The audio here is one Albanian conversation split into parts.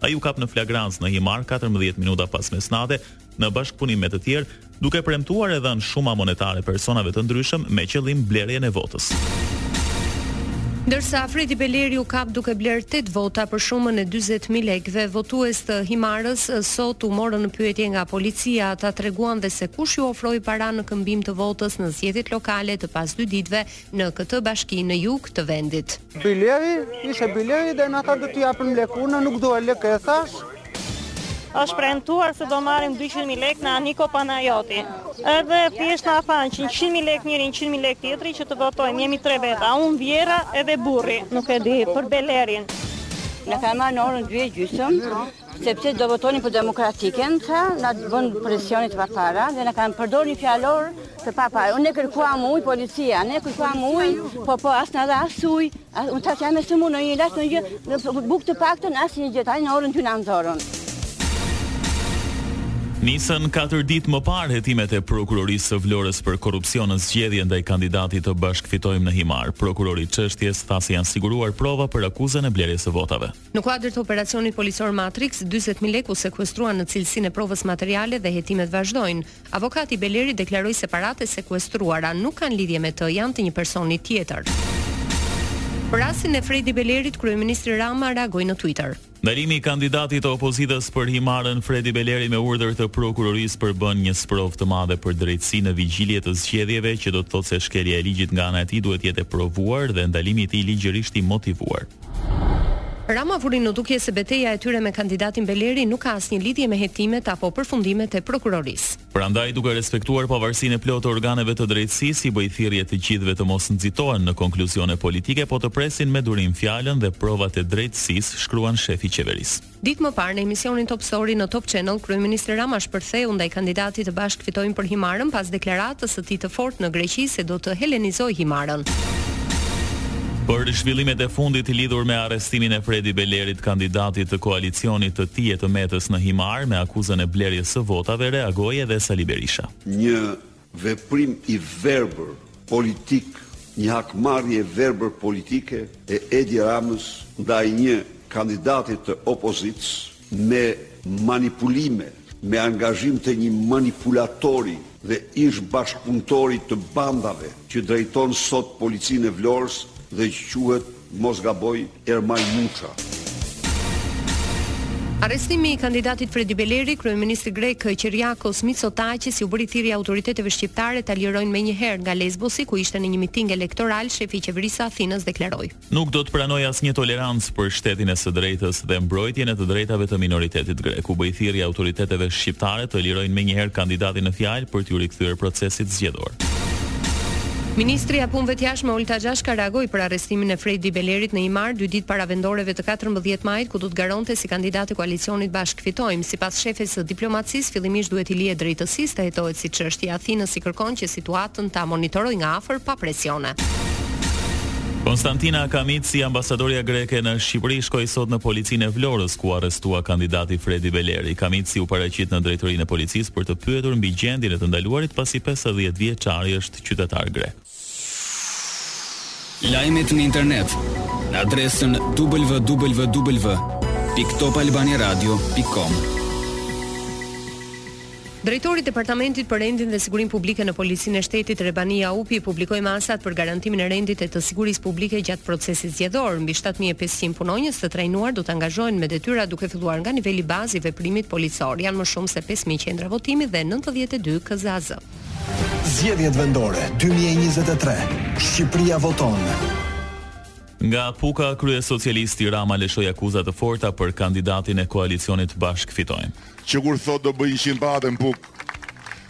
Ai u kap në flagrancë në Himarë katërmbëdhjetë minuta pas mesnate, në bashkëpunim me të tjerë, duke premtuar e dhënë shuma monetare personave të ndryshëm me qëllim blerjen e votës. Ndërsa Fredi Beleri u kap duke blerë tetë vota për shumën e dyzet mijë lekëve, votues të Himarës sot u morën në pyetje nga policia, ata treguan dhe se kush ju ofroi para në këmbim të votës në zgjedhjet lokale të pas dy ditëve në këtë bashki në jug të vendit. Beleri, ishte Beleri dhe na tha do të japin lekë, unë nuk dua lekë, e thash. Është premtuar se do marrim dyqind mijë lekë nga Niko Panajoti. Edhe thjesht na thanë që njëqind mijë lekë njëri, njëqind mijë lekë tjetri që të votojmë, jemi tre veta, unë, Vjera edhe burri, nuk e di për Belerin. Na kanë marrë në orën dy e gjysmë, Sepse do votonin për demokratiken, tha, na bënë presione të papara dhe na kanë përdorur një fjalor të papara. Ne kërkuam ujë policia, ne kërkuam ujë, po po as na dha as ujë. Unë tha jam e sëmurë, një ilaç, një gjë, një bukë të paktën asnjë gjë. Tani në orën 2 na nxorën. Nisën katër ditë më parë hetimet e prokurorisë së Vlorës për korrupsion në zgjedhje ndaj kandidatit të Bashkë Fitojmë në Himarë. Prokurori i çështjes tha se janë siguruar prova për akuzën e blerjes së votave. Në kuadër të operacionit policor Matrix, dyzet mijë lekë u sekuestruan në cilësinë e provës materiale dhe hetimet vazhdojnë. Avokati i Belerit deklaroi se paratë e sekuestruara nuk kanë lidhje me të, janë të një personi tjetër. Për rastin e Fredi Belerit, kryeministri Rama reagoi në Twitter. Ndalimi i kandidatit të opozitës për Himarën, Fredi Beleri me urdhër të prokurorisë përbën një sprovë të madhe për drejtësinë në vigjilje të zgjedhjeve, që do të thotë se shkelja e ligjit nga ana e tij duhet të jetë e provuar dhe ndalimi i tij ligjërisht i motivuar. Rama vuri në dukje se beteja e tyre me kandidatin Beleri nuk ka asnjë lidhje me hetimet apo përfundimet e prokurorisë. Prandaj, duke respektuar pavarësinë e plotë të organeve të drejtësisë, u bëj thirrje të gjithëve të mos nxitohen në konkluzione politike, po të presin me durim fjalën dhe provat e drejtësisë, shkruan shefi i qeverisë. Ditë më parë në emisionin Top Story në Top Channel, kryeministri Rama shpërtheu ndaj kandidatit të Bashkë Fitojmë për Himarën pas deklaratës së tij të fortë në Greqi se do të helenizojë Himarën. Për zhvillimet e fundit lidhur me arrestimin e Fredi Belerit, kandidatit të koalicionit të tij e të Metës në Himarë me akuzën e blerjes së votave, reagoi edhe Sali Berisha. Një Veprim i verbër politik, një hakmarrje e verbër politike e Edi Ramës ndaj një kandidati të opozitës me manipulime, me angazhim të një manipulatori dhe ish-bashkëpunëtori të bandave që drejton sot Policinë e Vlorës dhe që quhet Mos gaboj Ermal Muça. Arrestimi i kandidatit Fredi Beleri, kryeministri grek Kyriakos Mitsotakis u bëri thirrje autoriteteve shqiptare ta lirojnë menjëherë nga Lesbosi, ku ishte në një miting elektoral, shefi i qeverisë së Athinës deklaroi. Nuk do të pranoj asnjë tolerancë për shtetin e së drejtës dhe mbrojtjen e të drejtave të minoritetit grek. U bëj thirrje autoriteteve shqiptare të lirojnë menjëherë kandidatin në fjalë për t'iu rikthyer procesit zgjedhor. Ministrja e Punëve të Jashtme Olta Xhaçka reagoi për arrestimin e Fredi Belerit në Himarë dy ditë para vendoreve të katërmbëdhjetë majit ku do të garonte si kandidat e koalicionit Bashkë Fitojmë. Sipas shefes së diplomacisë, fillimisht duhet t'i lihet drejtësisë të hetohet si çështje e Athinës i kërkon që situatën ta monitorojë nga afër pa presione. Konstantina Kamitsi, ambasadorja greke në Shqipëri, shkoi sot në Policinë e Vlorës, ku u arrestua kandidati Fredi Beleri. Kamitsi u paraqit në drejtorinë e policisë për të pyetur mbi gjendjen e të ndaluarit pasi pesëdhjetë vjeçari është qytetar grek. Lajmet në internet në adresën www.topalbaniaradio.com. Drejtori i Departamentit për Rendin dhe Sigurinë Publike në Policinë e Shtetit, Rebani Jaupi, publikoi masat për garantimin e rendit e të sigurisë publike gjatë procesit zgjedhor. Mbi shtatë mijë e pesëqind punonjës të trajnuar do të angazhohen me detyra duke filluar nga niveli bazë i veprimit policor. Janë më shumë se pesë mijë qendra votimi dhe nëntëdhjetë e dy KZAZ. Zgjedhjet vendore dy mijë e njëzet e tre, Shqipëria voton! Nga Puka, kryesocialisti Rama lëshoi akuza të forta për kandidatin e koalicionit Bashkë Fitojmë. Që kur thotë do bëj njëqind pallate n'Pukë,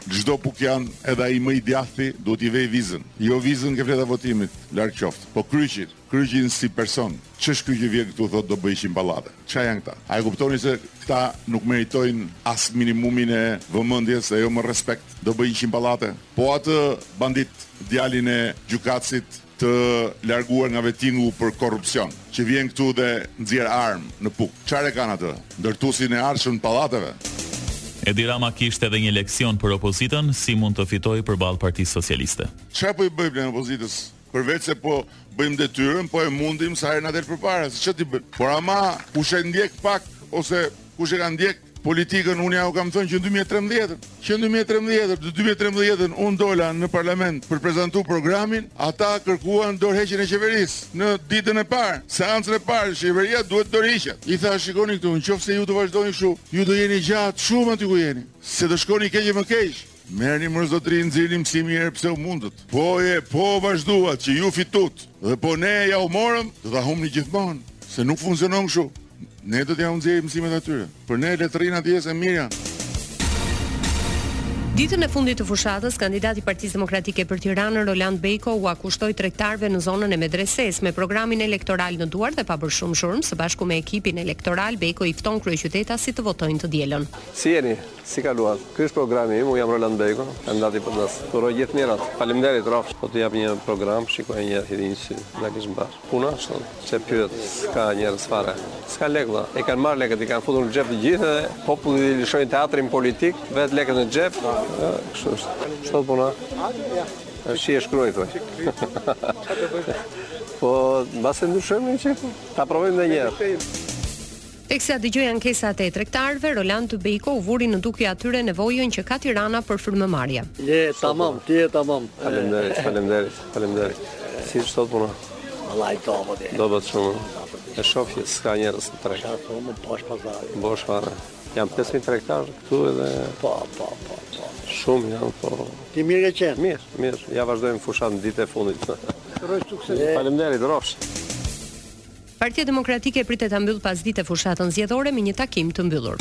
çdo pukjan edhe ai më i djathti duhet t'i vejë vizën. Jo vizën ke fleta e votimit, larg qoftë. Po kryqin, kryqin si person. Ç'është ky që vjen këtu thotë do bëj njëqind pallate? Çka janë këta? A e kuptoni se këta nuk meritojnë as minimumin e vëmendjes e jo më respekt? Do bëj njëqind pallate? Po atë bandit, djalin e gjykatësit, Të larguar nga vetingu për korrupsion. Që vjen këtu dhe nxjerr armë në Pukë. Çfarë e kanë atë? Ndërtuesin e ardhshëm të pallateve. Edi Rama kishte edhe një leksion për opozitën si mund të fitojë përballë Partisë Socialiste. Çfarë po i bëjmë ne opozitës? Përveç se po bëjmë detyrën, po e mundim sa herë na del përpara, se ç't'i bën. Por ama kush e ndjek pak ose kush e ka ndjek Politikën unë jua kam thënë që në 2013, që në 2013, në 2013 unë dola në parlament për prezantu programin, ata kërkuan dorëheqjen e qeverisë në ditën e parë, seancën e parë, qeveria duhet dorëhiqet. I thashë shikoni këtu, në qoftë se ju do vazhdoni kështu, ju do jeni gjatë shumë aty ku jeni. Se do shkoni keq e më keq. Merrni more zotëri nxirrni mësim njëherë pse u mundët. Po je po vazhduat që ju fituat dhe po ne jua morëm, do ta humbni gjithmonë, se nuk funksionon kështu. Ne do t'jua nxjerrim mësimet atyre. Por ne le të rrinë atje se mirë janë. Ditën e fundit të fushatës, kandidati i Partisë Demokratike për Tiranën, Roland Bejko, ua kushtoi tregtarëve në zonën e medresesë me programin elektoral në duar dhe pa bërë shumë zhurmë, së bashku me ekipin elektoral, Bejko i fton kryeqytetasit të votojnë të dielën. Si jeni? Si kaluat? Ky është programi im, unë jam Roland Bejko, kandidat i PD-së. Të uroj gjithë të mirat. Faleminderit, rrofsh. Po të jap një program, shikojë një herë hidhi një sy, na qofsh mbarë. Puna është thënë, ç'e pyet, s'ka njerëz fare. S'ka lekë vëlla. I kanë marrë lekët, i kanë futur në xhep të gjithë dhe popullit i lëshojnë teatrin politik, vetë lekët në xhep. Ë, kështu është. Ç'të thotë puna? Është si e shkruaj thoj. Po, mbase ndryshojmë një çik. Ta provojmë edhe një herë. Teksa dëgjoi ankesat e tregtarëve, Roland Bejko u vuri në dukje atyre nevojën që ka Tirana për frymëmarrje. Je tamam, ti je tamam. Faleminderit, faleminderit, faleminderit. Si është sot puna? Vallai dobët. Dobët shumë. E shoh që s'ka njerëz në treg. Çfarë thonë, bosh pazari. Bosh fare. Janë 5000 tregtarë këtu edhe po, po, po, po. Shumë janë, po. Ti mirë ke qenë? Mirë, mirë. Ja vazhdojmë fushatën ditë e fundit. Uroj sukses. Faleminderit, rrofsh. Partia Demokratike pritet ta mbyllë pasdite fushatën zgjedhore me një takim të mbyllur.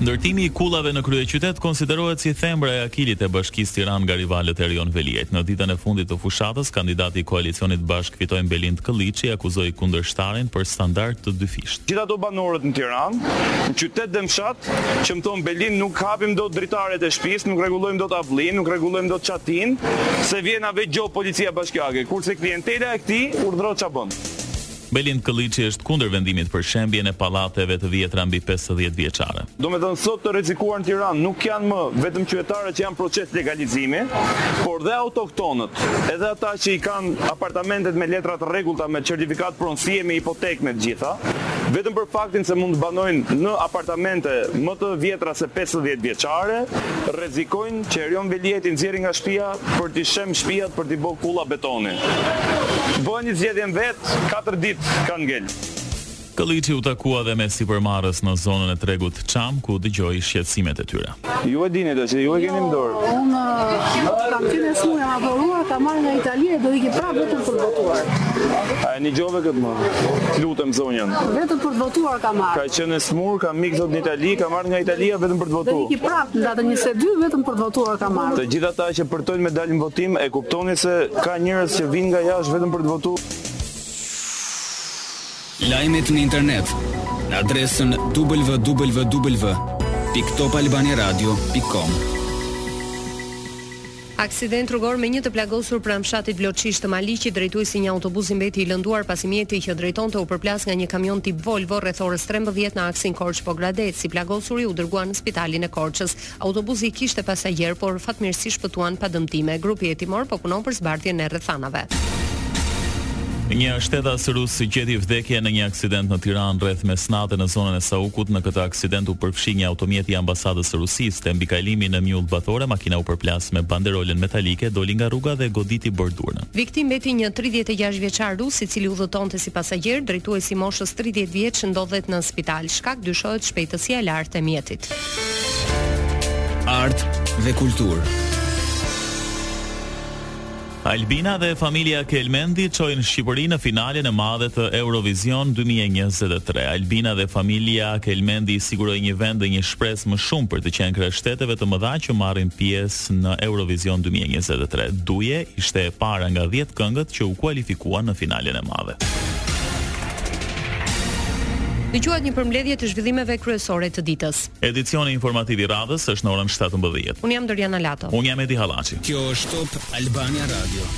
Ndërtimi i kullave në kryeqytet konsiderohet si thembra e Akilit e Bashkisë Tiranë nga rivalët e Erion Veliajt. Në ditën e fundit të fushatës, kandidati i koalicionit Bashkë Fitojmë Belind Këlliçi akuzoi kundërshtarin për standard të dyfishtë. Gjithë ato banorët në Tiranë, në qytet dhe në fshat, që më thonë Belin nuk hapim dot dritaret e shpisë, nuk rregullojmë dot avllinë, nuk rregullojmë dot çatinë, se vjen na ve gjobë policia bashkiake, kurse klientela e këtij urdhëron ça bon. Belind Këlliçi është kundër vendimit për shembjen e pallateve të vjetra mbi pesëdhjetë vjeçare. Domethënë sot të rrezikuar në Tiranë nuk janë më vetëm qytetarët që janë në proces legalizimi, por dhe autoktonët, edhe ata që i kanë apartamentet me letra të rregullta me certifikatë pronësie me hipotekë me të gjitha, vetëm për faktin se mund të banojnë në apartamente më të vjetra se pesëdhjetë vjeçare, rrezikojnë që Erion Veliaj t'i nxjerri nga shpia për t'i shem shpiat për t'i bo kulla betoni. Bëheni zgjedhjen vetë, katër ditë kanë ngel. Këlliçi u takua dhe me sipërmarrës në zonën e tregut Çam, ku dëgjoi shqetësimet e tyre. Ju e dini tash, ju e keni në dorë. Jo, unë kam qenë e smur, jam operuar, kam ardhë nga Italia e do iki prapë vetëm për votuar. A e ngjove këtë më? Të lutem zonjën. Vetëm për të votuar kam ardhë. Ka qenë e smur, ka ik thot në Itali, ka ardhë nga Italia vetëm për të votu. Do iki prapë në datën 22 vetëm për të votuar kam ardhë. Të gjithë ata që përtojnë me dal n'votim e kuptoni se ka njerëz që vijnë nga jashtë vetëm për të votu. Lajmet në internet në adresën www.topalbaniaradio.com. Aksident rrugor me një të plagosur pranë fshatit Vloçisht të Maliqit, drejtuesi i një autobusi mbeti i lënduar pasi mjeti që drejtonte u përplas nga një kamion tip Volvo rreth orës 13 në aksin Korçë-Pogradec. I plagosuri u dërgua në spitalin e Korçës. Autobusi kishte pasagjerë, por fatmirësisht shpëtuan pa dëmtime. Grupi hetimor po punon për zbardhjen e rrethanave. Një shtetas rus gjeti vdekjen në një aksident në Tiranë rreth mesnatës në zonën e Saukut. Në këtë aksident u përfshi një automjet i ambasadës së Rusisë. Te mbikalimi në Mjullë Bathore, makina u përplas me banderolën metalike, doli nga rruga dhe goditi bordurën. Viktimë mbeti një tridhjetë e gjashtë vjeçar rus, i cili udhëtonte si pasagjer. Drejtuesi i moshës tridhjetë vjeç ndodhet në spital. Shkak dyshohet shpejtësia e lartë e mjetit. Art dhe kulturë. Albina dhe familja Kelmendi çojnë Shqipërinë në finalen e madhe të Eurovision dy mijë e njëzet e tre. Albina dhe familja Kelmendi siguroi një vend dhe një shpresë më shumë për të qenë krah shteteve të mëdha që marrin pjesë në Eurovision dy mijë e njëzet e tre. Duje ishte e para nga dhjetë këngët që u kualifikuan në finalen e madhe. Dëgjuat një përmbledhje të zhvillimeve kryesore të ditës. Edicioni informativ i radhës është në orën shtatëmbëdhjetë. Unë jam Doriana Lato. Unë jam Edi Hallaçi. Kjo është Top Albania Radio.